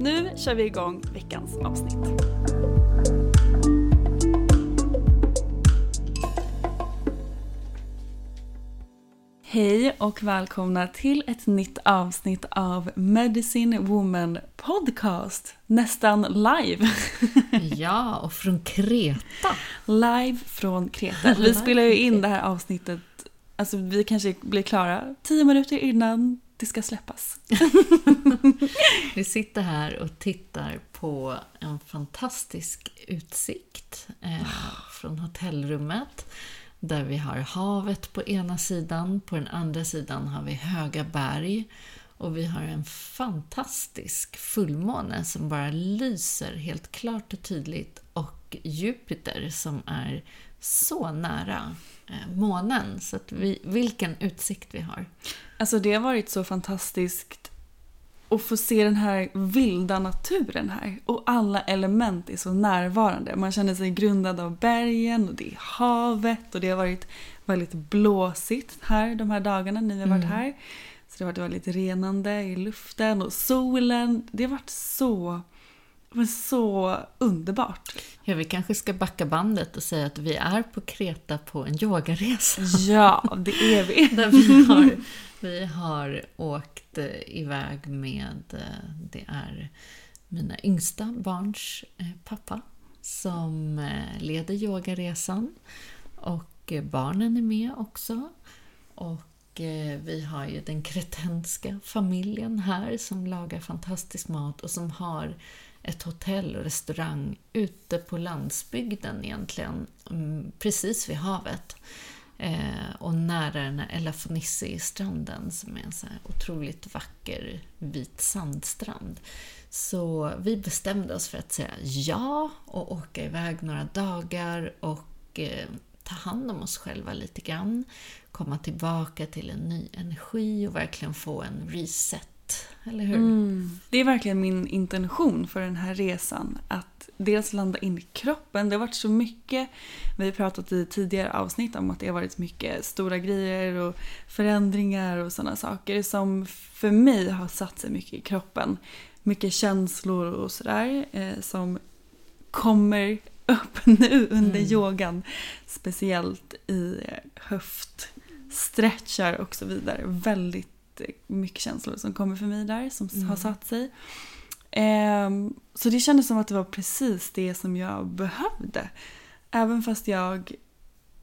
Nu kör vi igång veckans avsnitt. Hej och välkomna till ett nytt avsnitt av Medicine Woman Podcast. Nästan live. Ja, och från Kreta. live från Kreta. Vi spelar ju in det här avsnittet, alltså vi kanske blir klara tio minuter innan det ska släppas. Vi sitter här och tittar på en fantastisk utsikt eh, från hotellrummet. Där vi har havet på ena sidan, på den andra sidan har vi höga berg. Och vi har en fantastisk fullmåne som bara lyser helt klart och tydligt. Och Jupiter som är så nära eh, månen. Så att vi, vilken utsikt vi har. Alltså det har varit så fantastiskt att få se den här vilda naturen här. Och alla element är så närvarande. Man känner sig grundad av bergen och det är havet och det har varit väldigt blåsigt här de här dagarna ni har varit här. Så det har varit väldigt renande i luften och solen. Det har varit så, var så underbart. Ja, vi kanske ska backa bandet och säga att vi är på Kreta på en yogaresa. Ja, det är vi. Där vi har, vi har åkt eh, iväg med, eh, det är mina yngsta barns eh, pappa som leder yogaresan. Och barnen är med också. Och vi har ju den kretenska familjen här som lagar fantastisk mat och som har ett hotell och restaurang ute på landsbygden egentligen, mm, precis vid havet. Eh, och nära den här Elafonissi-stranden som är en så här otroligt vacker vit sandstrand. Så vi bestämde oss för att säga ja och åka iväg några dagar och eh, ta hand om oss själva lite grann. Komma tillbaka till en ny energi och verkligen få en reset. Eller hur? Mm. Det är verkligen min intention för den här resan. Att dels landa in i kroppen. Det har varit så mycket, vi har pratat i tidigare avsnitt om att det har varit mycket stora grejer och förändringar och sådana saker som för mig har satt sig mycket i kroppen. Mycket känslor och sådär eh, som kommer upp nu under yogan. Speciellt i höftstretchar och så vidare. Väldigt mycket känslor som kommer för mig där, som har satt sig. Ehm, så det kändes som att det var precis det som jag behövde. Även fast jag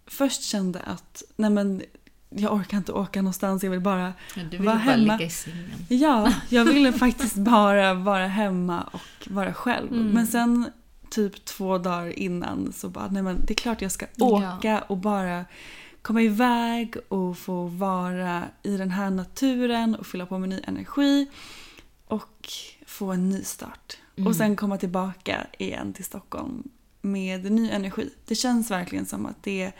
först kände att nej men, jag orkar inte åka någonstans, jag vill bara Ja, du vara vill bara hemma. ligga i sängen. Ja, jag ville faktiskt bara vara hemma och vara själv. Mm. Men sen typ två dagar innan så bara, nej men det är klart jag ska Ja. åka och bara komma iväg och få vara i den här naturen och fylla på med ny energi och få en ny start. Mm. Och sen komma tillbaka igen till Stockholm med ny energi. Det känns verkligen som att det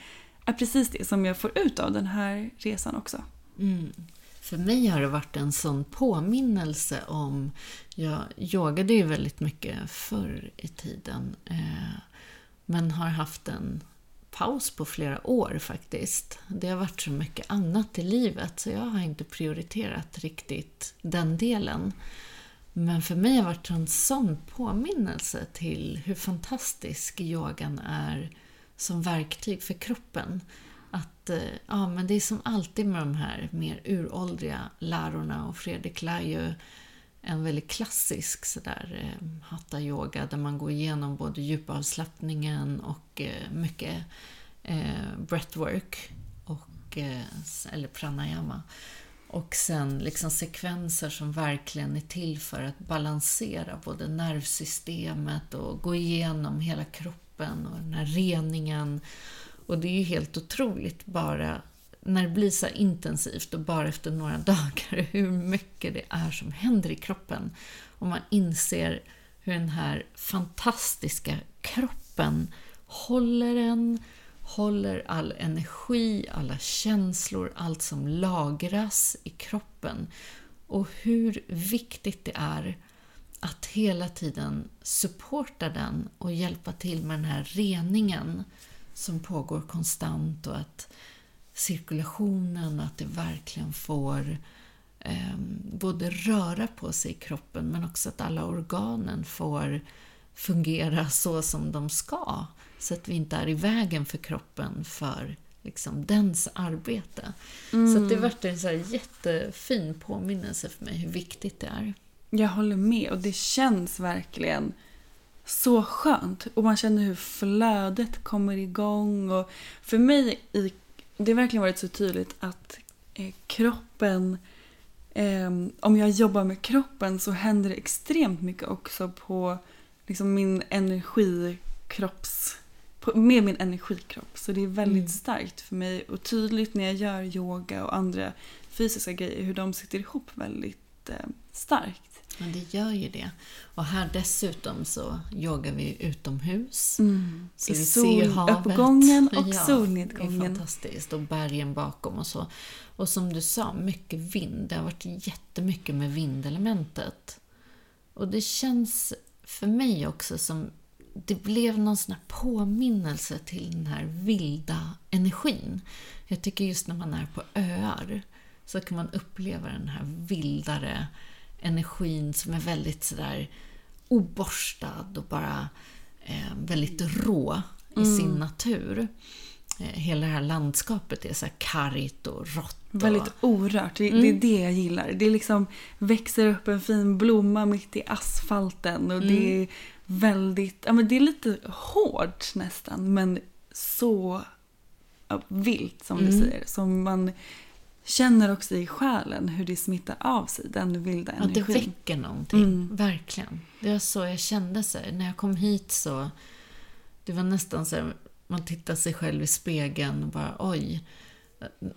är precis det som jag får ut av den här resan också. Mm. För mig har det varit en sån påminnelse om... Jag yogade ju väldigt mycket förr i tiden. Eh, men har haft en paus på flera år faktiskt. Det har varit så mycket annat i livet så jag har inte prioriterat riktigt den delen. Men för mig har det varit en sån påminnelse till hur fantastisk yogan är som verktyg för kroppen. Att eh, ja, men det är som alltid med de här mer uråldriga lärorna och Fredrik lär ju en väldigt klassisk sådär eh, hatta-yoga där man går igenom både djupavslappningen och eh, mycket eh, breathwork och, eller pranayama. Och sen liksom sekvenser som verkligen är till för att balansera både nervsystemet och gå igenom hela kroppen och den här reningen. Och det är ju helt otroligt bara när det blir så intensivt och bara efter några dagar hur mycket det är som händer i kroppen. Och man inser hur den här fantastiska kroppen håller en, håller all energi, alla känslor, allt som lagras i kroppen. Och hur viktigt det är att hela tiden supporta den och hjälpa till med den här reningen som pågår konstant och att cirkulationen, att det verkligen får eh, både röra på sig i kroppen men också att alla organen får fungera så som de ska. Så att vi inte är i vägen för kroppen för liksom, dens arbete. Så att det vart en så jättefin påminnelse för mig hur viktigt det är. Jag håller med och det känns verkligen så skönt. Och man känner hur flödet kommer igång. Och för mig i, det har verkligen varit så tydligt att eh, kroppen, eh, om jag jobbar med kroppen så händer det extremt mycket också på liksom min energikropps på, med min energikropp. Så det är väldigt Mm. starkt för mig och tydligt när jag gör yoga och andra fysiska grejer hur de sitter ihop väldigt eh, starkt. Men det gör ju det. Och här dessutom så yogar vi utomhus. Så I vi ser havet. soluppgången och Ja, Det är solnedgången. fantastiskt. Och bergen bakom och så. Och som du sa, mycket vind. Det har varit jättemycket med vindelementet. Och det känns för mig också som det blev någon sån här påminnelse till den här vilda energin. Jag tycker just när man är på öar så kan man uppleva den här vildare energin som är väldigt sådär oborstad och bara eh, väldigt rå i sin natur. Eh, hela det här landskapet är så här kargt och rått. Och, Väldigt orört. Det, Mm. det är det jag gillar. Det liksom växer upp en fin blomma mitt i asfalten och det Mm. är väldigt, ja men det är lite hårt nästan men så vilt som du Mm. säger. Som man känner också i själen hur det smittar av sig, den vilda Ja, det energin. väcker någonting. Mm. Verkligen. Det var så jag kände. Så här. När jag kom hit så... Det var nästan så här, man tittar sig själv i spegeln och bara oj,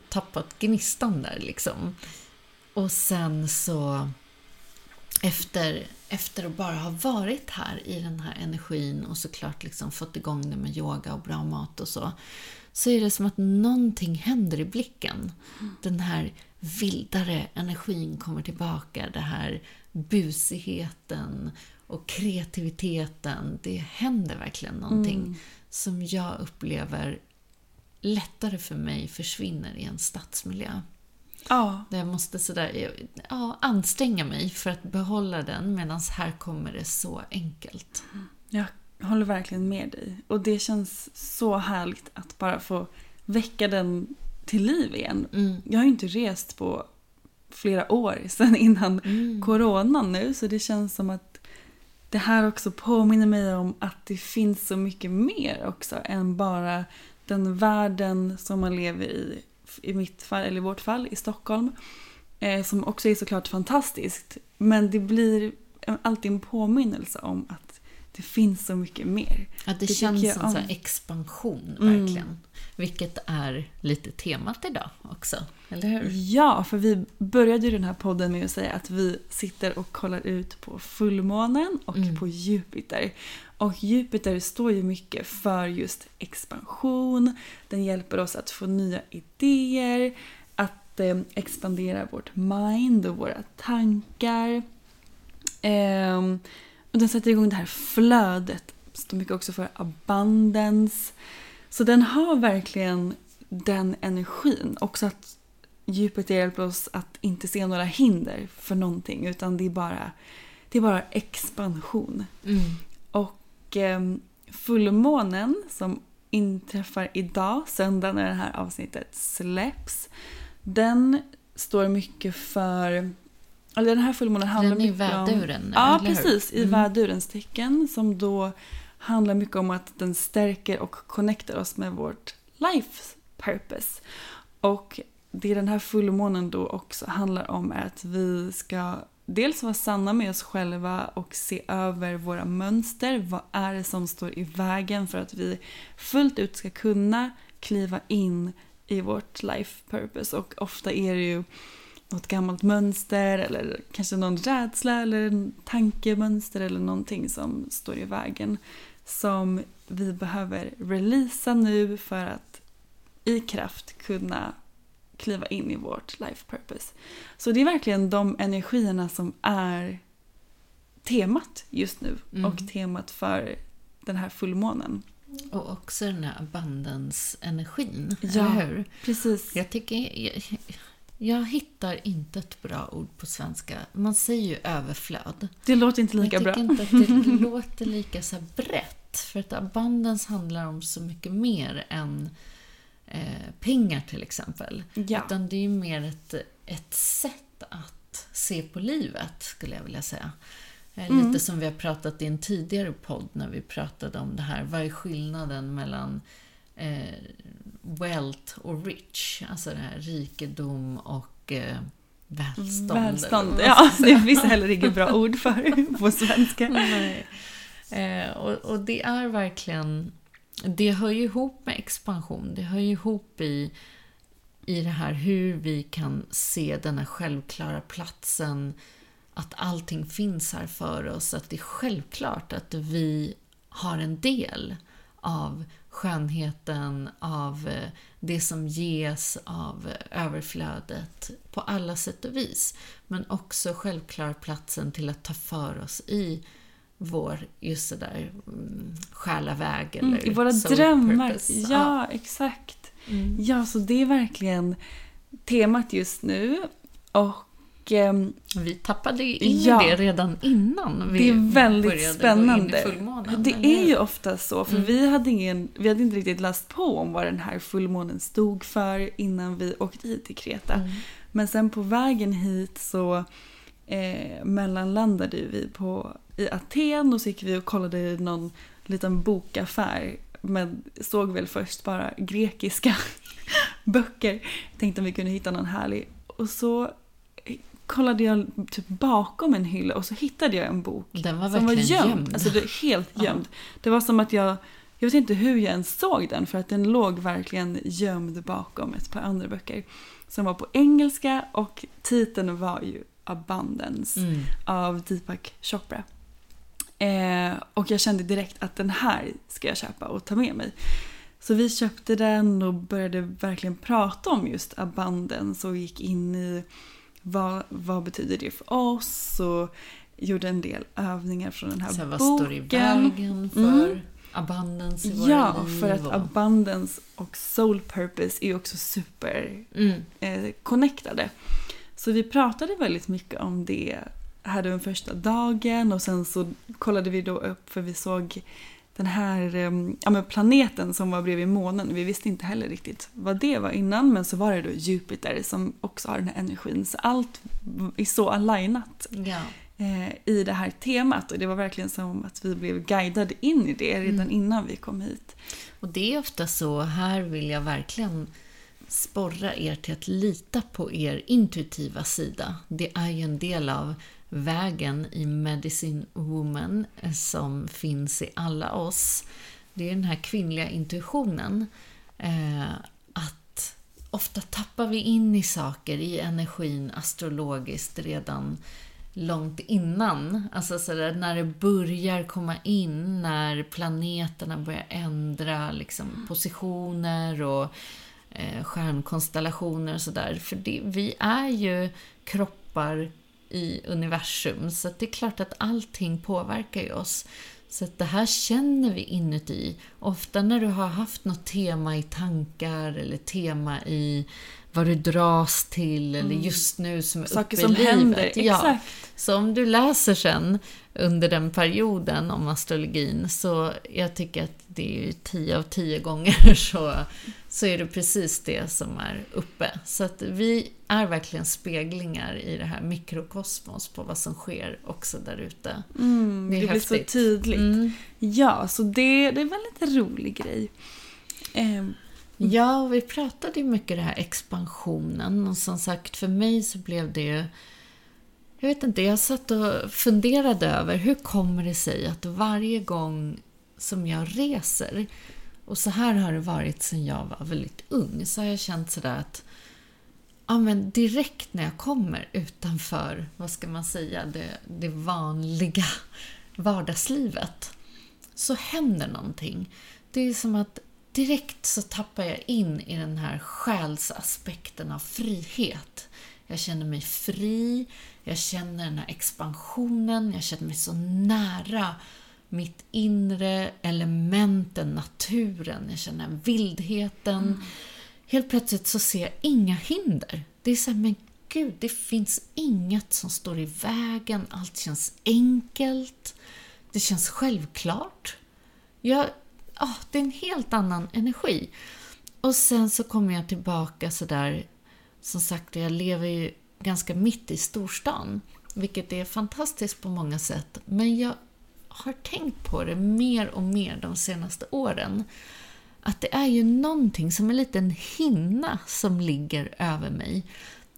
tappat gnistan där liksom. Och sen så efter, efter att bara ha varit här i den här energin och såklart liksom fått igång det med yoga och bra mat och så, så är det som att någonting händer i blicken. Den här vildare energin kommer tillbaka, det här busigheten och kreativiteten. Det händer verkligen någonting som jag upplever lättare för mig försvinner i en stadsmiljö. Ja, Där jag måste sådär, ja, anstränga mig för att behålla den medan här kommer det så enkelt. jag håller verkligen med dig. Och det känns så härligt att bara få väcka den till liv igen. Mm. Jag har ju inte rest på flera år sedan innan Mm. coronan nu så det känns som att det här också påminner mig om att det finns så mycket mer också än bara den världen som man lever i i mitt fall, eller i vårt fall, i Stockholm. Eh, som också är såklart fantastiskt. Men det blir alltid en påminnelse om att det finns så mycket mer. Att det, det känns som en expansion, mm. verkligen. Mm. Vilket är lite temat idag också, eller hur? Ja, för vi började ju den här podden med att säga att vi sitter och kollar ut på fullmånen och mm. på Jupiter. Och Jupiter står ju mycket för just expansion, den hjälper oss att få nya idéer, att eh, expandera vårt mind och våra tankar. Eh, och den sätter igång det här flödet, står mycket också för abundance. Så den har verkligen den energin. Också att Jupiter hjälper oss att inte se några hinder för någonting utan det är bara, det är bara expansion. Mm. Och eh, fullmånen som inträffar idag, söndag när det här avsnittet släpps, den står mycket för eller den här fullmånen handlar mycket om... Den är i väduren, Ja, precis. I mm. vädurens tecken som då handlar mycket om att den stärker och connectar oss med vårt life purpose. Och det den här fullmånen då också handlar om är att vi ska dels vara sanna med oss själva och se över våra mönster. Vad är det som står i vägen för att vi fullt ut ska kunna kliva in i vårt life purpose. Och ofta är det ju något gammalt mönster eller kanske någon rädsla eller tankemönster eller någonting som står i vägen som vi behöver releasa nu för att i kraft kunna kliva in i vårt life purpose. Så det är verkligen de energierna som är temat just nu mm. och temat för den här fullmånen. Och också den här abundance-energin, ja, eller hur? precis. Jag tycker... Jag, jag hittar inte ett bra ord på svenska. Man säger ju överflöd. Det låter inte lika bra. Jag tycker bra. inte att det låter lika så brett. För att abundance handlar om så mycket mer än eh, pengar till exempel. Ja. Utan det är ju mer ett, ett sätt att se på livet, skulle jag vilja säga. Eh, mm. Lite som vi har pratat i en tidigare podd när vi pratade om det här. Vad är skillnaden mellan eh, wealth och rich? Alltså det här rikedom och eh, välstånd. Välstånd, ja. Det finns heller inget bra ord för på svenska. Nej. Eh, och, och, det är verkligen... Det hör ju ihop med expansion. Det hör ju ihop i, i det här hur vi kan se den här självklara platsen. Att allting finns här för oss. Att det är självklart att vi har en del av skönheten, av eh, det som ges, av överflödet på alla sätt och vis. Men också självklart platsen till att ta för oss i vår, just sådär, mm, själaväg mm, eller mm, I våra drömmar, purpose. ja, ja. exakt. Mm. Ja, så det är verkligen temat just nu. Och Ehm, vi tappade in ja, i det redan innan vi Det är väldigt spännande. det är ju ofta så, för mm. vi, hade ingen, vi hade inte riktigt läst på om vad den här fullmånen stod för innan vi åkte hit till Kreta. Mm. Men sen på vägen hit så eh, mellanlandade vi på, i Aten och så gick vi och kollade i någon liten bokaffär men såg väl först bara grekiska böcker. Tänkte om vi kunde hitta någon härlig. Och så kollade jag typ bakom en hylla och så hittade jag en bok. Den var som var gömd. gömd. Alltså helt gömd. Ja. Det var som att jag, jag vet inte hur jag ens såg den för att den låg verkligen gömd bakom ett par andra böcker. Som var på engelska och titeln var ju Abundance mm. av Deepak Chopra. Eh, och jag kände direkt att den här ska jag köpa och ta med mig. Så vi köpte den och började verkligen prata om just abundance och gick in i vad, vad betyder det för oss? Och gjorde en del övningar från den här så vad boken. Vad står i vägen för mm. abundance i våra Ja, liv för att abundance och soul purpose är också super mm. eh, connectade. Så vi pratade väldigt mycket om det här den första dagen och sen så kollade vi då upp för vi såg den här ehm, ja, planeten som var bredvid månen. Vi visste inte heller riktigt vad det var innan men så var det då Jupiter som också har den här energin. Så allt är så alignat ja. eh, i det här temat och det var verkligen som att vi blev guidade in i det redan mm. innan vi kom hit. Och det är ofta så, här vill jag verkligen sporra er till att lita på er intuitiva sida. Det är ju en del av vägen i Medicine Woman som finns i alla oss. Det är den här kvinnliga intuitionen. Eh, att ofta tappar vi in i saker, i energin astrologiskt redan långt innan. Alltså sådär, när det börjar komma in, när planeterna börjar ändra liksom, positioner och eh, stjärnkonstellationer och sådär. För det, vi är ju kroppar i universum, så det är klart att allting påverkar ju oss. Så det här känner vi inuti. Ofta när du har haft något tema i tankar eller tema i vad du dras till eller mm. just nu som är Saker uppe som i livet. händer, ja. exakt. Så om du läser sen under den perioden om astrologin så jag tycker att det är ju tio av tio gånger så, så är det precis det som är uppe. Så att vi är verkligen speglingar i det här mikrokosmos på vad som sker också där ute. Mm, det, det blir så tydligt. Mm. Ja, så det, det är en väldigt rolig grej. Eh, Ja, och vi pratade ju mycket det här expansionen och som sagt för mig så blev det jag vet inte, jag satt och funderade över hur kommer det sig att varje gång som jag reser, och så här har det varit sedan jag var väldigt ung, så har jag känt sådär att ja, men direkt när jag kommer utanför, vad ska man säga, det, det vanliga vardagslivet, så händer någonting. Det är som att direkt så tappar jag in i den här själsaspekten av frihet. Jag känner mig fri, jag känner den här expansionen, jag känner mig så nära mitt inre, elementen, naturen, jag känner vildheten. Mm. Helt plötsligt så ser jag inga hinder. Det är så här, men gud, det finns inget som står i vägen, allt känns enkelt, det känns självklart. Jag oh, det är en helt annan energi. Och sen så kommer jag tillbaka sådär, som sagt, jag lever ju ganska mitt i storstan, vilket är fantastiskt på många sätt. Men jag har tänkt på det mer och mer de senaste åren. Att det är ju någonting som en liten hinna som ligger över mig.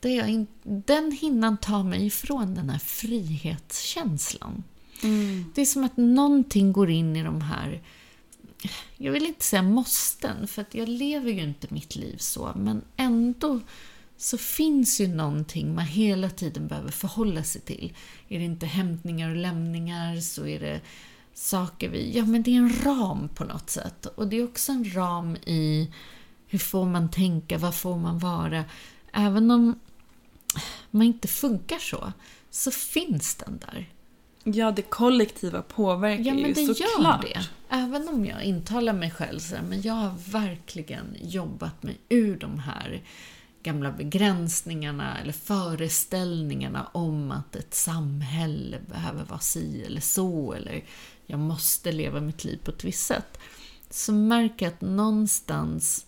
Där jag den hinnan tar mig ifrån den här frihetskänslan. Mm. Det är som att någonting går in i de här jag vill inte säga måsten, för att jag lever ju inte mitt liv så, men ändå så finns ju någonting man hela tiden behöver förhålla sig till. Är det inte hämtningar och lämningar så är det saker vi... Ja, men det är en ram på något sätt. Och det är också en ram i hur får man tänka, vad får man vara? Även om man inte funkar så, så finns den där. Ja, det kollektiva påverkar ja, men ju det såklart. Gör det. Även om jag intalar mig själv så här, men jag har verkligen jobbat mig ur de här gamla begränsningarna eller föreställningarna om att ett samhälle behöver vara si eller så eller jag måste leva mitt liv på ett visst sätt. Så märker jag att någonstans,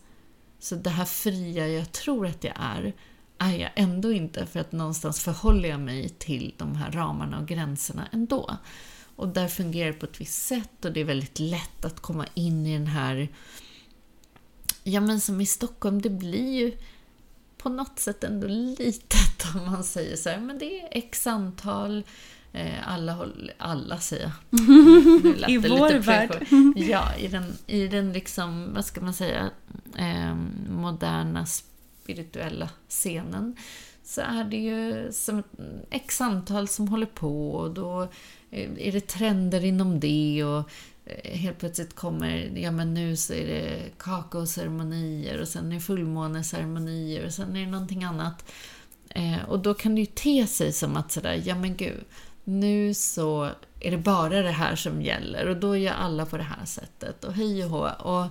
så det här fria jag tror att jag är, är jag ändå inte för att någonstans förhåller jag mig till de här ramarna och gränserna ändå. Och där fungerar det på ett visst sätt och det är väldigt lätt att komma in i den här... Ja, men som i Stockholm, det blir ju på något sätt ändå litet om man säger så här, men det är x antal alla, håll, alla säger jag. I vår värld. Ja, i den, i den liksom, vad ska man säga, eh, moderna spirituella scenen så är det ju som x antal som håller på och då eh, är det trender inom det och eh, helt plötsligt kommer, ja men nu så är det kakaoceremonier och sen är det fullmåneceremonier och sen är det någonting annat. Eh, och då kan det ju te sig som att sådär, ja men gud, nu så är det bara det här som gäller och då gör alla på det här sättet och hej och hå. Och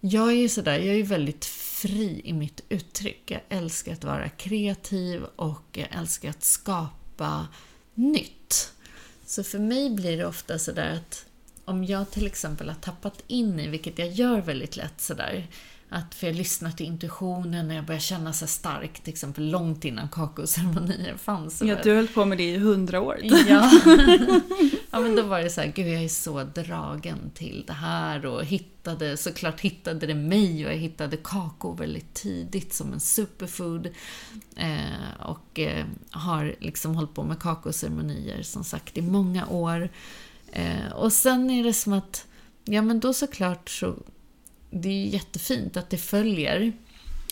jag är ju sådär, jag är ju väldigt fri i mitt uttryck. Jag älskar att vara kreativ och jag älskar att skapa nytt. Så för mig blir det ofta sådär att om jag till exempel har tappat in i, vilket jag gör väldigt lätt sådär, att för jag lyssnar till intuitionen och jag börjar känna sig stark, till exempel långt innan kakaoceremonier fanns. Ja, du hållit på med det i hundra år. Ja. Ja, men då var det så här, gud jag är så dragen till det här och hittade, såklart hittade det mig och jag hittade kakao väldigt tidigt som en superfood. Eh, och eh, har liksom hållit på med kakaoceremonier som sagt i många år. Eh, och sen är det som att, ja men då såklart så, det är ju jättefint att det följer.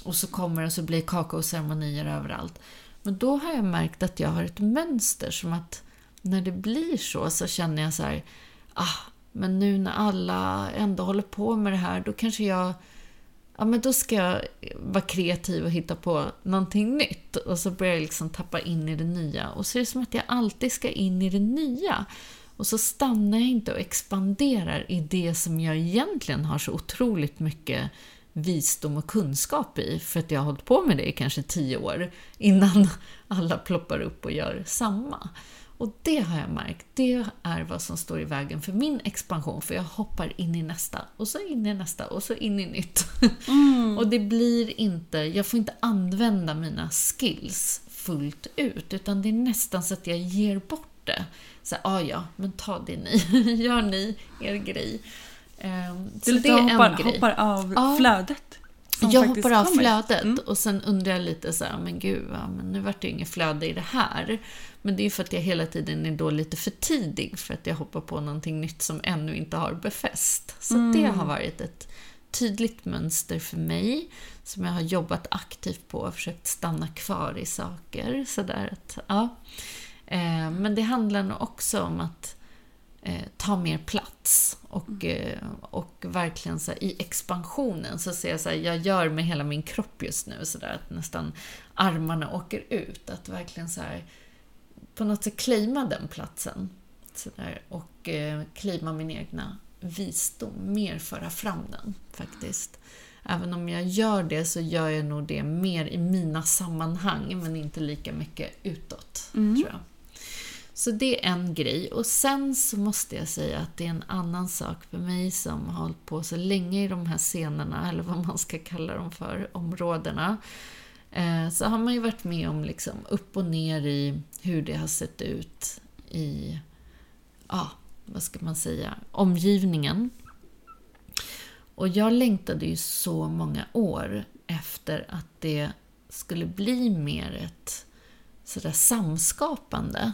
Och så kommer det och så blir kakaoceremonier överallt. Men då har jag märkt att jag har ett mönster som att när det blir så så känner jag så här, ah, men nu när alla ändå håller på med det här, då kanske jag Ja, men då ska jag vara kreativ och hitta på någonting nytt. Och så börjar jag liksom tappa in i det nya. Och så är det som att jag alltid ska in i det nya. Och så stannar jag inte och expanderar i det som jag egentligen har så otroligt mycket visdom och kunskap i, för att jag har hållit på med det i kanske tio år, innan alla ploppar upp och gör samma. Och det har jag märkt, det är vad som står i vägen för min expansion, för jag hoppar in i nästa, och så in i nästa, och så in i nytt. Mm. och det blir inte, jag får inte använda mina skills fullt ut, utan det är nästan så att jag ger bort det. Så ah, ja, men ta det ni, gör ni er grej. Um, så det är hoppar, en grej. hoppar av ja. flödet? Jag hoppar av kommer. flödet mm. och sen undrar jag lite så här, men gud, ja, men nu vart det inget flöde i det här. Men det är ju för att jag hela tiden är då lite för tidig för att jag hoppar på någonting nytt som ännu inte har befäst. Så mm. det har varit ett tydligt mönster för mig som jag har jobbat aktivt på och försökt stanna kvar i saker. Så där att, ja. Eh, men det handlar nog också om att eh, ta mer plats. Och, mm. eh, och verkligen så här, i expansionen så ser jag så här, jag gör med hela min kropp just nu så där, att nästan armarna åker ut. Att verkligen så här, på något sätt claima den platsen. Så där, och eh, claima min egna visdom, mer föra fram den faktiskt. Även om jag gör det så gör jag nog det mer i mina sammanhang men inte lika mycket utåt, mm. tror jag. Så det är en grej. Och sen så måste jag säga att det är en annan sak för mig som har hållit på så länge i de här scenerna, eller vad man ska kalla dem för, områdena. Eh, så har man ju varit med om liksom upp och ner i hur det har sett ut i, ja, vad ska man säga, omgivningen. Och jag längtade ju så många år efter att det skulle bli mer ett sådär samskapande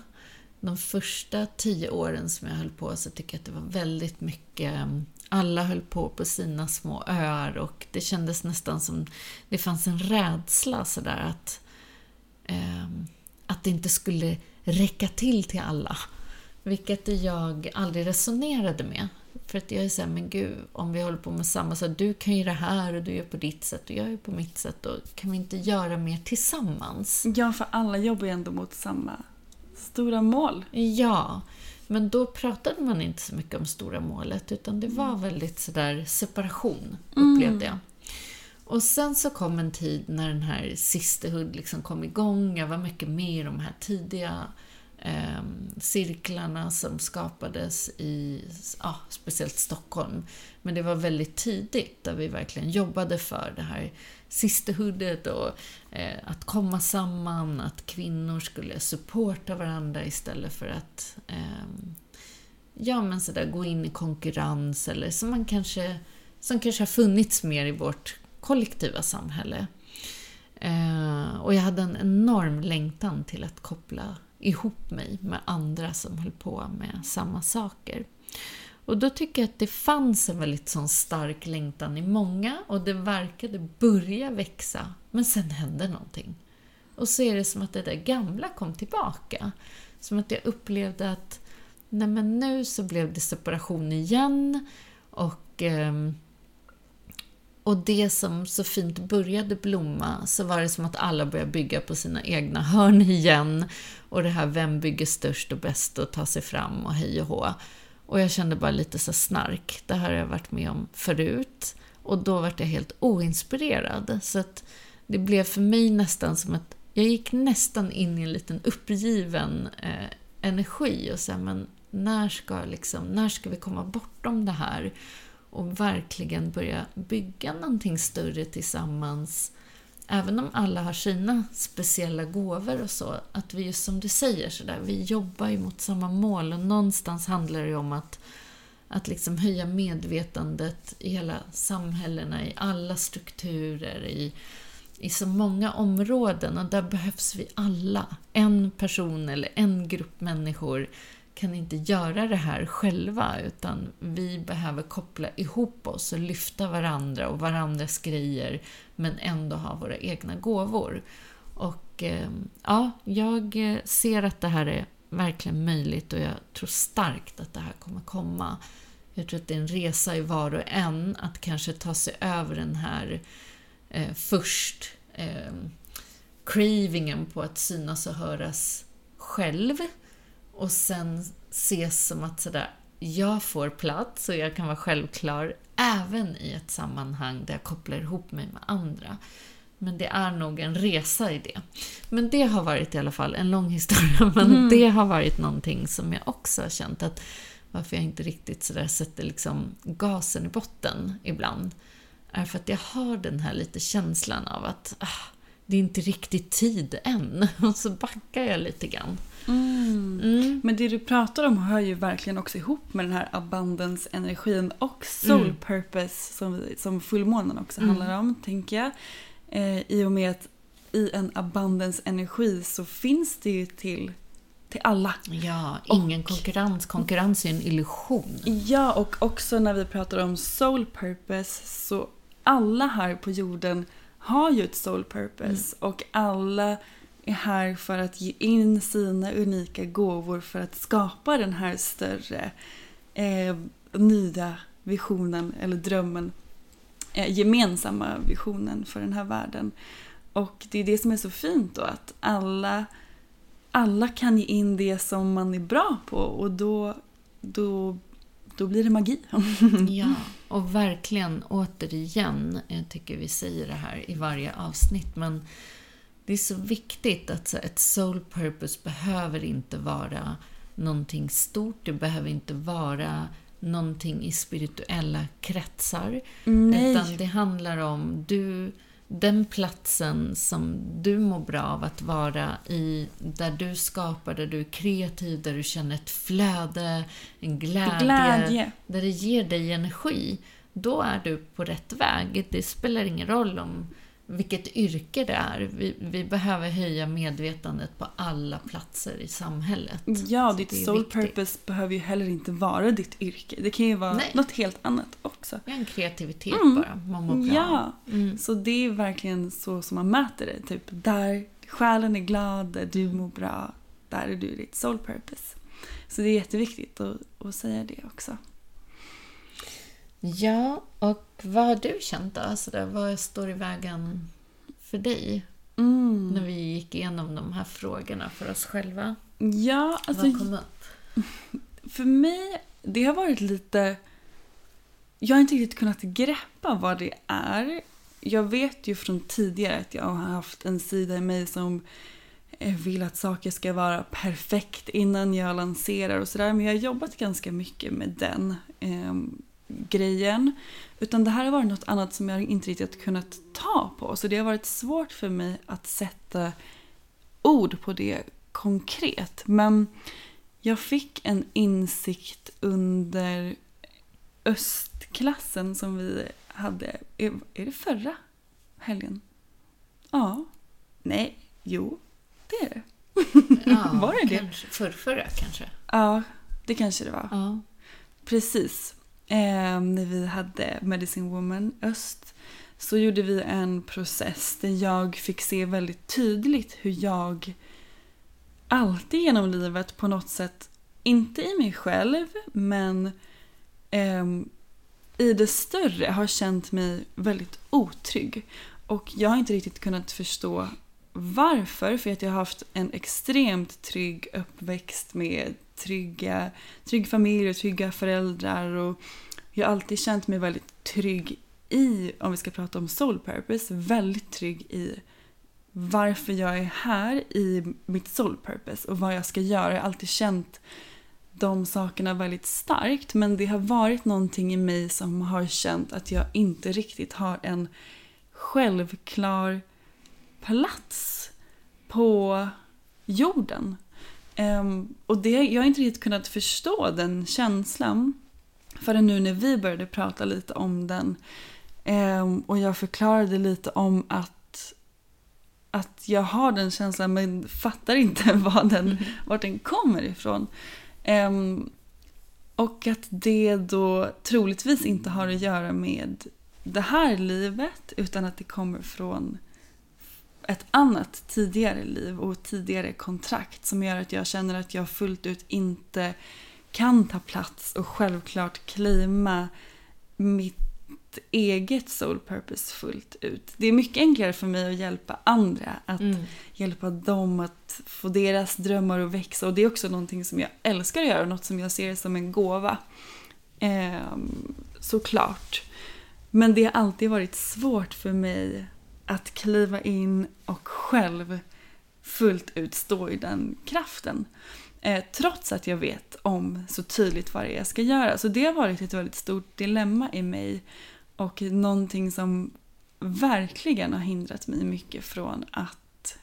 de första tio åren som jag höll på så tycker jag att det var väldigt mycket mm, alla höll på på sina små öar och det kändes nästan som det fanns en rädsla sådär att, eh, att det inte skulle räcka till till alla. Vilket jag aldrig resonerade med. För att jag är såhär, men gud, om vi håller på med samma sak, du kan ju det här och du gör på ditt sätt och jag gör på mitt sätt, och kan vi inte göra mer tillsammans? Ja, för alla jobbar ju ändå mot samma Stora mål. Ja, men då pratade man inte så mycket om stora målet utan det var mm. väldigt sådär separation, upplevde jag. Och sen så kom en tid när den här Sisterhood liksom kom igång. Jag var mycket med i de här tidiga eh, cirklarna som skapades i ja, speciellt Stockholm. Men det var väldigt tidigt där vi verkligen jobbade för det här sisterhoodet och eh, att komma samman, att kvinnor skulle supporta varandra istället för att eh, ja, men så gå in i konkurrens eller som man kanske som kanske har funnits mer i vårt kollektiva samhälle. Eh, och jag hade en enorm längtan till att koppla ihop mig med andra som höll på med samma saker. Och då tycker jag att det fanns en väldigt sån stark längtan i många och det verkade börja växa, men sen hände någonting. Och så är det som att det där gamla kom tillbaka. Som att jag upplevde att nej men nu så blev det separation igen och, eh, och det som så fint började blomma så var det som att alla började bygga på sina egna hörn igen. Och det här vem bygger störst och bäst och tar sig fram och hej och hå. Och jag kände bara lite så snark. Det här har jag varit med om förut. Och då var jag helt oinspirerad. Så att det blev för mig nästan som att jag gick nästan in i en liten uppgiven eh, energi och sa, men när ska, liksom, när ska vi komma bortom det här och verkligen börja bygga någonting större tillsammans? även om alla har sina speciella gåvor och så, att vi just som du säger sådär, vi jobbar ju mot samma mål och någonstans handlar det ju om att, att liksom höja medvetandet i hela samhällena, i alla strukturer, i, i så många områden och där behövs vi alla. En person eller en grupp människor kan inte göra det här själva utan vi behöver koppla ihop oss och lyfta varandra och varandras grejer men ändå ha våra egna gåvor. Och eh, ja, jag eh, ser att det här är verkligen möjligt och jag tror starkt att det här kommer komma. Jag tror att det är en resa i var och en att kanske ta sig över den här eh, först eh, cravingen på att synas och höras själv och sen ses som att sådär, jag får plats och jag kan vara självklar även i ett sammanhang där jag kopplar ihop mig med andra. Men det är nog en resa i det. Men det har varit i alla fall en lång historia, men mm. det har varit någonting som jag också har känt att varför jag inte riktigt sådär sätter liksom gasen i botten ibland, är för att jag har den här lite känslan av att ah, det är inte riktigt tid än. Och så backar jag lite grann. Mm. Mm. Men det du pratar om hör ju verkligen också ihop med den här abundance-energin och soul mm. purpose som, som fullmånen också mm. handlar om, tänker jag. Eh, I och med att i en abundance-energi så finns det ju till till alla. Ja, ingen och, konkurrens. Konkurrens är en illusion. Ja, och också när vi pratar om soul purpose så alla här på jorden har ju ett soul purpose mm. och alla är här för att ge in sina unika gåvor för att skapa den här större eh, nya visionen eller drömmen, eh, gemensamma visionen för den här världen. Och det är det som är så fint då att alla, alla kan ge in det som man är bra på och då, då, då blir det magi. ja, och verkligen återigen, jag tycker vi säger det här i varje avsnitt, men det är så viktigt att ett soul purpose behöver inte vara någonting stort, det behöver inte vara någonting i spirituella kretsar. Nej. Utan det handlar om du, den platsen som du mår bra av att vara i, där du skapar, där du är kreativ, där du känner ett flöde, en glädje, glädje. där det ger dig energi. Då är du på rätt väg. Det spelar ingen roll om vilket yrke det är. Vi, vi, behöver höja medvetandet på alla platser i samhället. Ja, ditt soul viktigt. purpose behöver ju heller inte vara ditt yrke. Det kan ju vara Nej. något helt annat också. Ja, en kreativitet mm. bara. Bra. Ja, mm. så det är verkligen så som man mäter det. Typ där själen är glad, där du mår bra, där är du ditt soul purpose. Så det är jätteviktigt att, att säga det också. Ja, och vad har du känt då? Alltså där, vad står i vägen för dig? Mm. När vi gick igenom de här frågorna för oss själva. Ja, alltså... Vad kom upp? För mig, det har varit lite... Jag har inte riktigt kunnat greppa vad det är. Jag vet ju från tidigare att jag har haft en sida i mig som vill att saker ska vara perfekt innan jag lanserar och sådär. Men jag har jobbat ganska mycket med den. Grejen. Utan det här har varit något annat som jag inte riktigt kunnat ta på. Så det har varit svårt för mig att sätta ord på det konkret. Men jag fick en insikt under östklassen som vi hade. Är, är det förra helgen? Ja. Nej. Jo. Det är det. Ja, var det det? Förrförra kanske? Ja, det kanske det var. Ja. Precis eh, när vi hade Medicine Woman Öst så gjorde vi en process där jag fick se väldigt tydligt hur jag alltid genom livet på något sätt, inte i mig själv, men eh, i det större har känt mig väldigt otrygg. Och jag har inte riktigt kunnat förstå varför, för att jag har haft en extremt trygg uppväxt med trygga, trygg familj och trygga föräldrar. Och jag har alltid känt mig väldigt trygg i, om vi ska prata om soul purpose, väldigt trygg i varför jag är här i mitt soul purpose och vad jag ska göra. Jag har alltid känt de sakerna väldigt starkt men det har varit någonting i mig som har känt att jag inte riktigt har en självklar plats på jorden. Um, och det, jag har inte riktigt kunnat förstå den känslan förrän nu när vi började prata lite om den. Um, och jag förklarade lite om att, att jag har den känslan men fattar inte var den, mm. vart den kommer ifrån. Um, och att det då troligtvis inte har att göra med det här livet utan att det kommer från ett annat tidigare liv och tidigare kontrakt som gör att jag känner att jag fullt ut inte kan ta plats och självklart claima mitt eget soul purpose fullt ut. Det är mycket enklare för mig att hjälpa andra, att mm. hjälpa dem att få deras drömmar att växa och det är också någonting som jag älskar att göra, något som jag ser som en gåva. Eh, såklart. Men det har alltid varit svårt för mig att kliva in och själv fullt ut stå i den kraften. Eh, trots att jag vet om så tydligt vad det är jag ska göra. Så det har varit ett väldigt stort dilemma i mig och någonting som verkligen har hindrat mig mycket från att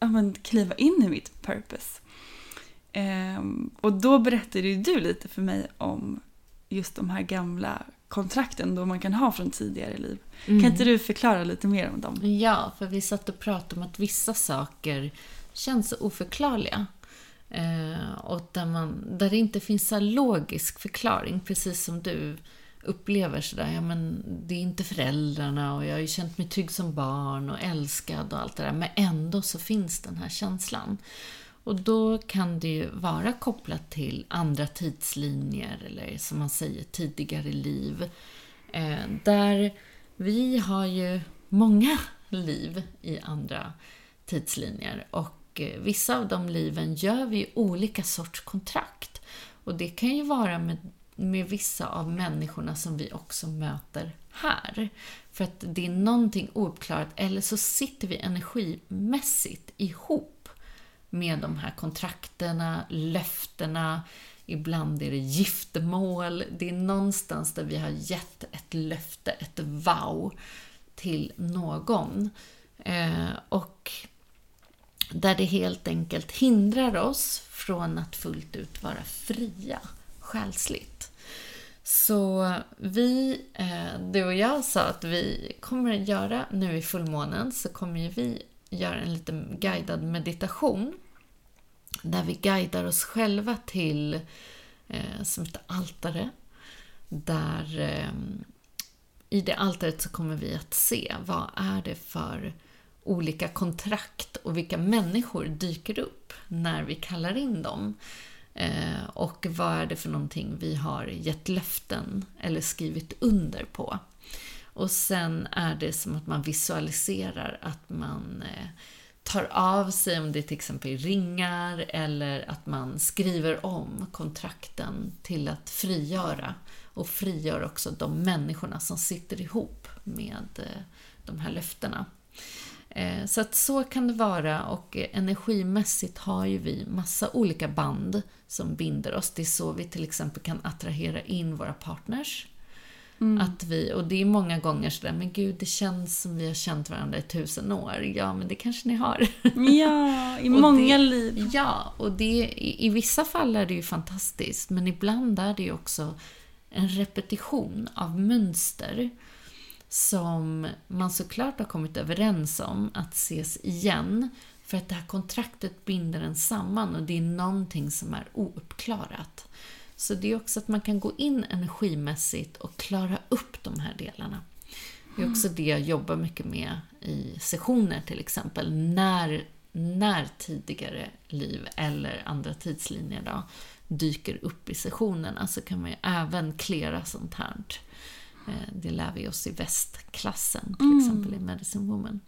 ja, men, kliva in i mitt purpose. Eh, och då berättade ju du lite för mig om just de här gamla kontrakten då man kan ha från tidigare liv. Mm. Kan inte du förklara lite mer om dem? Ja, för vi satt och pratade om att vissa saker känns oförklarliga. Eh, och där, man, där det inte finns en logisk förklaring, precis som du upplever sådär, ja men det är inte föräldrarna och jag har ju känt mig trygg som barn och älskad och allt det där, men ändå så finns den här känslan. Och då kan det ju vara kopplat till andra tidslinjer eller som man säger tidigare liv. Eh, där vi har ju många liv i andra tidslinjer och eh, vissa av de liven gör vi olika sorts kontrakt. Och det kan ju vara med, med vissa av människorna som vi också möter här. För att det är någonting ouppklarat eller så sitter vi energimässigt ihop med de här kontrakterna, löftena, ibland är det giftermål. Det är någonstans där vi har gett ett löfte, ett wow, till någon. Eh, och där det helt enkelt hindrar oss från att fullt ut vara fria själsligt. Så vi, eh, du och jag sa att vi kommer att göra, nu i fullmånen, så kommer vi gör en liten guidad meditation där vi guidar oss själva till eh, som ett altare. Där eh, i det altaret så kommer vi att se vad är det för olika kontrakt och vilka människor dyker upp när vi kallar in dem. Eh, och vad är det för någonting vi har gett löften eller skrivit under på. Och sen är det som att man visualiserar att man eh, tar av sig om det till exempel ringar eller att man skriver om kontrakten till att frigöra och frigör också de människorna som sitter ihop med eh, de här löftena. Eh, så att så kan det vara och energimässigt har ju vi massa olika band som binder oss. Det är så vi till exempel kan attrahera in våra partners Mm. Att vi, och det är många gånger sådär, men gud det känns som vi har känt varandra i tusen år. Ja, men det kanske ni har. Ja, i många det, liv. Ja, och det, i, i, vissa fall är det ju fantastiskt, men ibland är det ju också en repetition av mönster som man såklart har kommit överens om att ses igen. För att det här kontraktet binder en samman och det är någonting som är ouppklarat. Så det är också att man kan gå in energimässigt och klara upp de här delarna. Det är också det jag jobbar mycket med i sessioner till exempel. När, när tidigare liv eller andra tidslinjer då, dyker upp i sessionerna så kan man ju även klära sånt här. Eh, det lär vi oss i västklassen, till mm. exempel i Medicine Woman.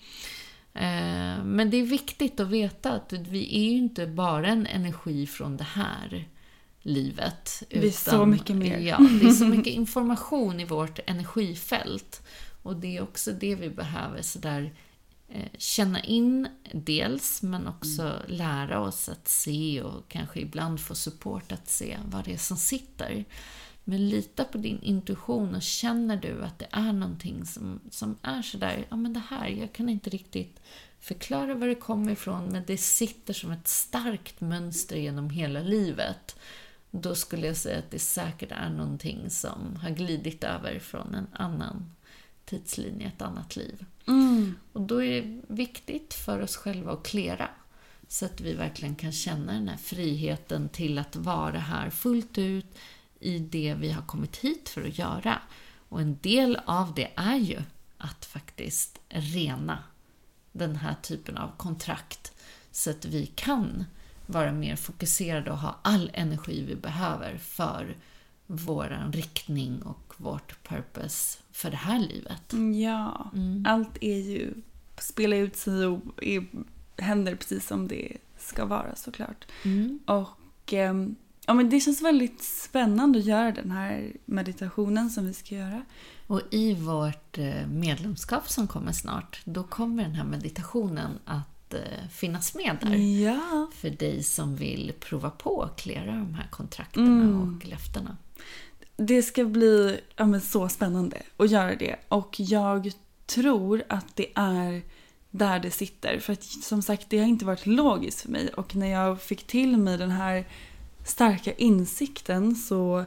Eh, men det är viktigt att veta att vi är ju inte bara en energi från det här livet. Det är så mycket mer. Ja, det är så mycket information i vårt energifält. Och det är också det vi behöver sådär eh, känna in dels, men också mm. lära oss att se och kanske ibland få support att se vad det är som sitter. Men lita på din intuition och känner du att det är någonting som, som är sådär, ja men det här, jag kan inte riktigt förklara var det kommer ifrån, men det sitter som ett starkt mönster genom hela livet. Då skulle jag säga att det säkert är någonting som har glidit över från en annan tidslinje, ett annat liv. Mm. Och då är det viktigt för oss själva att klera så att vi verkligen kan känna den här friheten till att vara här fullt ut i det vi har kommit hit för att göra. Och en del av det är ju att faktiskt rena den här typen av kontrakt så att vi kan vara mer fokuserade och ha all energi vi behöver för vår riktning och vårt purpose för det här livet. Ja, Mm. allt är ju, spelar ut sig och är, händer precis som det ska vara såklart. Mm. Och ehm, ja, men det känns väldigt spännande att göra den här meditationen som vi ska göra. Och i vårt eh, medlemskap som kommer snart, då kommer den här meditationen att eh, finnas med där. Ja. För dig som vill prova på att klära de här kontrakterna Mm. och löftena. Det ska bli ja, så spännande att göra det. Och jag tror att det är där det sitter. För att som sagt, det har inte varit logiskt för mig. Och när jag fick till mig den här starka insikten så,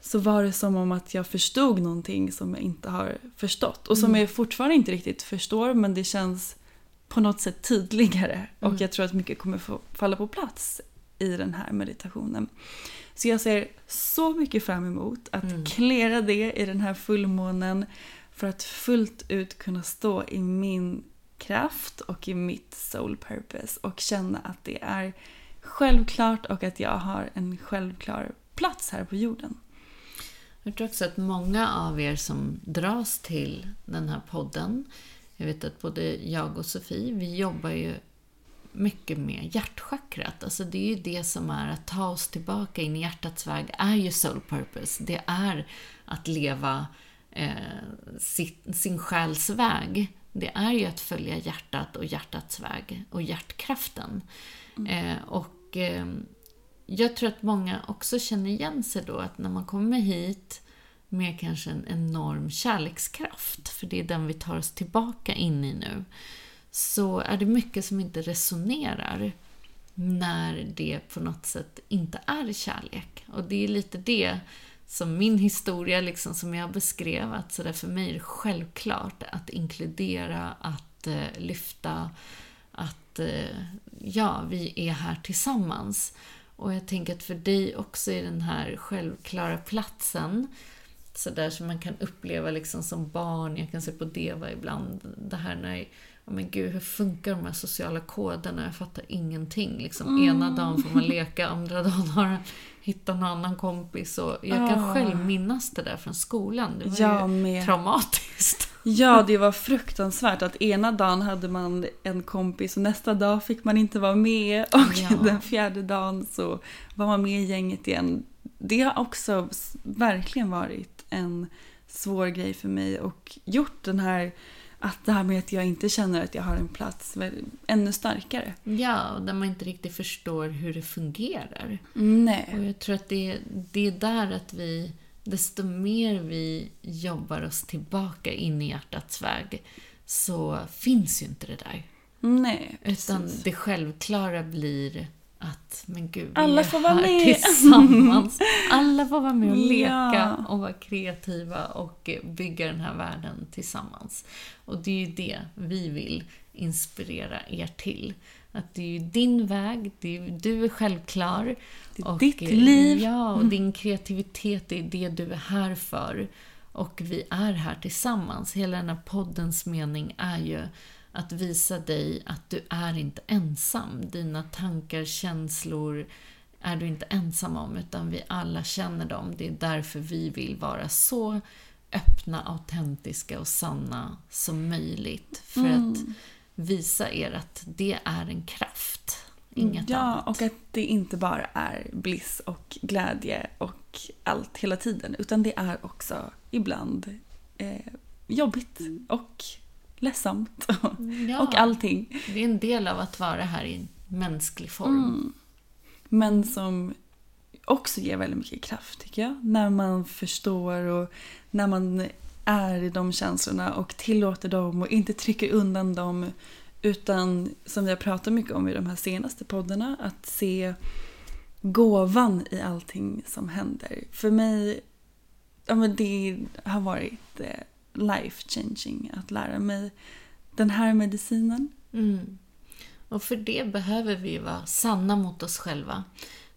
så var det som om att jag förstod någonting som jag inte har förstått. Och som Mm. jag fortfarande inte riktigt förstår, men det känns på något sätt tydligare. Och Mm. jag tror att mycket kommer få falla på plats i den här meditationen. Så jag ser så mycket fram emot att Mm. klära det i den här fullmånen för att fullt ut kunna stå i min kraft och i mitt soul purpose och känna att det är självklart och att jag har en självklar plats här på jorden. Jag tror också att många av er som dras till den här podden, jag vet att både jag och Sofie, vi jobbar ju mycket med hjärtchakrat. Alltså det är ju det som är att ta oss tillbaka in i hjärtats väg, är ju soul purpose. Det är att leva eh, sitt, sin själs väg. Det är ju att följa hjärtat och hjärtats väg och hjärtkraften. Eh, och eh, jag tror att många också känner igen sig då att när man kommer hit med kanske en enorm kärlekskraft, för det är den vi tar oss tillbaka in i nu, så är det mycket som inte resonerar när det på något sätt inte är kärlek. Och det är lite det som min historia, liksom, som jag beskrev, att så där för mig är det självklart att inkludera, att eh, lyfta, att eh, ja, vi är här tillsammans. Och jag tänker att för dig också i den här självklara platsen så där som man kan uppleva liksom som barn, jag kan se på Deva ibland, det här när men gud, hur funkar de här sociala koderna? Jag fattar ingenting. Liksom, Ena dagen får man leka, andra dagen har han hittat en annan kompis. Och jag kan Ah. själv minnas det där från skolan. Det var Jag ju med. traumatiskt. Ja, det var fruktansvärt att ena dagen hade man en kompis och nästa dag fick man inte vara med och Ja. den fjärde dagen så var man med i gänget igen. Det har också verkligen varit en svår grej för mig och gjort den här att det här med att jag inte känner att jag har en plats ännu starkare. Ja, och där man inte riktigt förstår hur det fungerar. Och Nej. jag tror att det, det är där att vi, desto mer vi jobbar oss tillbaka in i hjärtats väg, så finns ju inte det där. Nej, Utan precis. det självklara blir att, men gud, vi Alla är får vara här med. tillsammans. Alla får vara med och leka Ja. och vara kreativa och bygga den här världen tillsammans. Och det är ju det vi vill inspirera er till. Att det är ju din väg, det är, du är självklar. Det är och, ditt eh, liv. Ja, och din kreativitet är det du är här för. Och vi är här tillsammans. Hela den här poddens mening är ju att visa dig att du är inte ensam. Dina tankar, känslor är du inte ensam om, utan vi alla känner dem. Det är därför vi vill vara så öppna, autentiska och sanna som möjligt. För Mm. att visa er att det är en kraft, inget ja, annat. och att det inte bara är bliss och glädje och allt hela tiden. Utan det är också ibland eh, jobbigt och ledsamt. Ja, och allting. Det är en del av att vara här i mänsklig form. Mm. Men som också ger väldigt mycket kraft tycker jag. När man förstår och när man är i de känslorna och tillåter dem och inte trycker undan dem. Utan som vi har pratat mycket om i de här senaste poddarna, att se gåvan i allting som händer. För mig, ja men det har varit eh, life changing att lära mig den här medicinen. Mm. Och för det behöver vi vara sanna mot oss själva.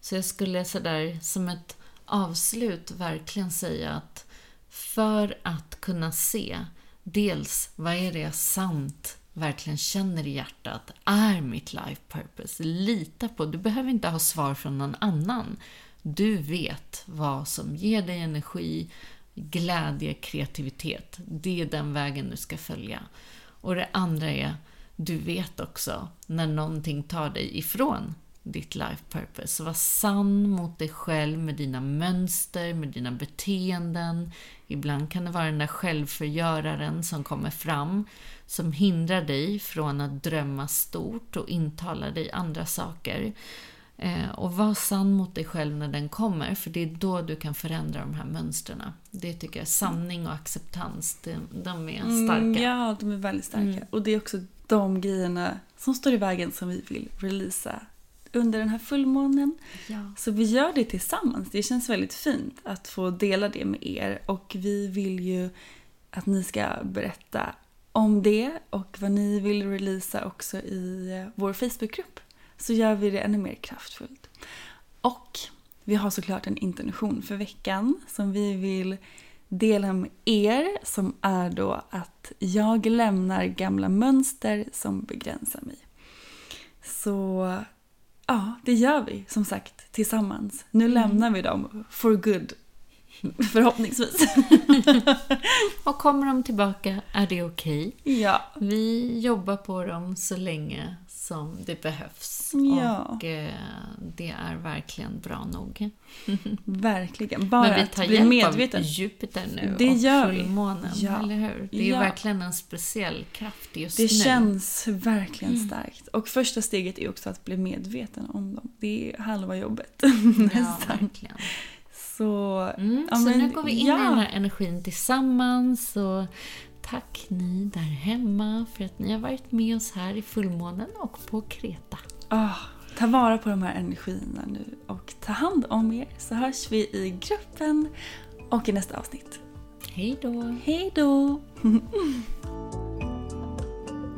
Så jag skulle sådär som ett avslut verkligen säga att för att kunna se dels vad är det jag sant verkligen känner i hjärtat är mitt life purpose. Lita på, du behöver inte ha svar från någon annan. Du vet vad som ger dig energi, glädje, kreativitet. Det är den vägen du ska följa. Och det andra är, du vet också när någonting tar dig ifrån ditt life purpose. Så var sann mot dig själv med dina mönster, med dina beteenden. Ibland kan det vara den där självförgöraren som kommer fram som hindrar dig från att drömma stort och intala dig andra saker. Eh, och var sann mot dig själv när den kommer, för det är då du kan förändra de här mönstren. Det tycker jag, sanning och acceptans, de, de är Mm, starka. ja, de är väldigt starka. Mm. Och det är också de grejerna som står i vägen som vi vill releasa under den här fullmånen. Ja. Så vi gör det tillsammans. Det känns väldigt fint att få dela det med er. Och vi vill ju att ni ska berätta om det och vad ni vill releasa också i vår Facebookgrupp. Så gör vi det ännu mer kraftfullt. Och vi har såklart en intention för veckan som vi vill dela med er som är då att jag lämnar gamla mönster som begränsar mig. Så ja, det gör vi som sagt tillsammans. Nu lämnar vi dem for good. Förhoppningsvis. Och kommer de tillbaka är det okej. ja. Vi jobbar på dem så länge som det behövs. Ja. Och eh, det är verkligen bra nog. Verkligen. Bara Men vi att tar bli hjälp medveten. av Jupiter nu Det och gör fullmånen, Ja. eller hur? Det är Ja. verkligen en speciell kraft just Det nu. känns verkligen Mm. starkt. Och första steget är också att bli medveten om dem. Det är halva jobbet. Nästan. verkligen. Så, Mm, Ja, så men- nu går vi in ja. i den här energin tillsammans. Och tack ni där hemma för att ni har varit med oss här i fullmånen och på Kreta. ah, ta vara på de här energierna nu och ta hand om er. Så hörs vi i gruppen och i nästa avsnitt. Hej då! Hej då!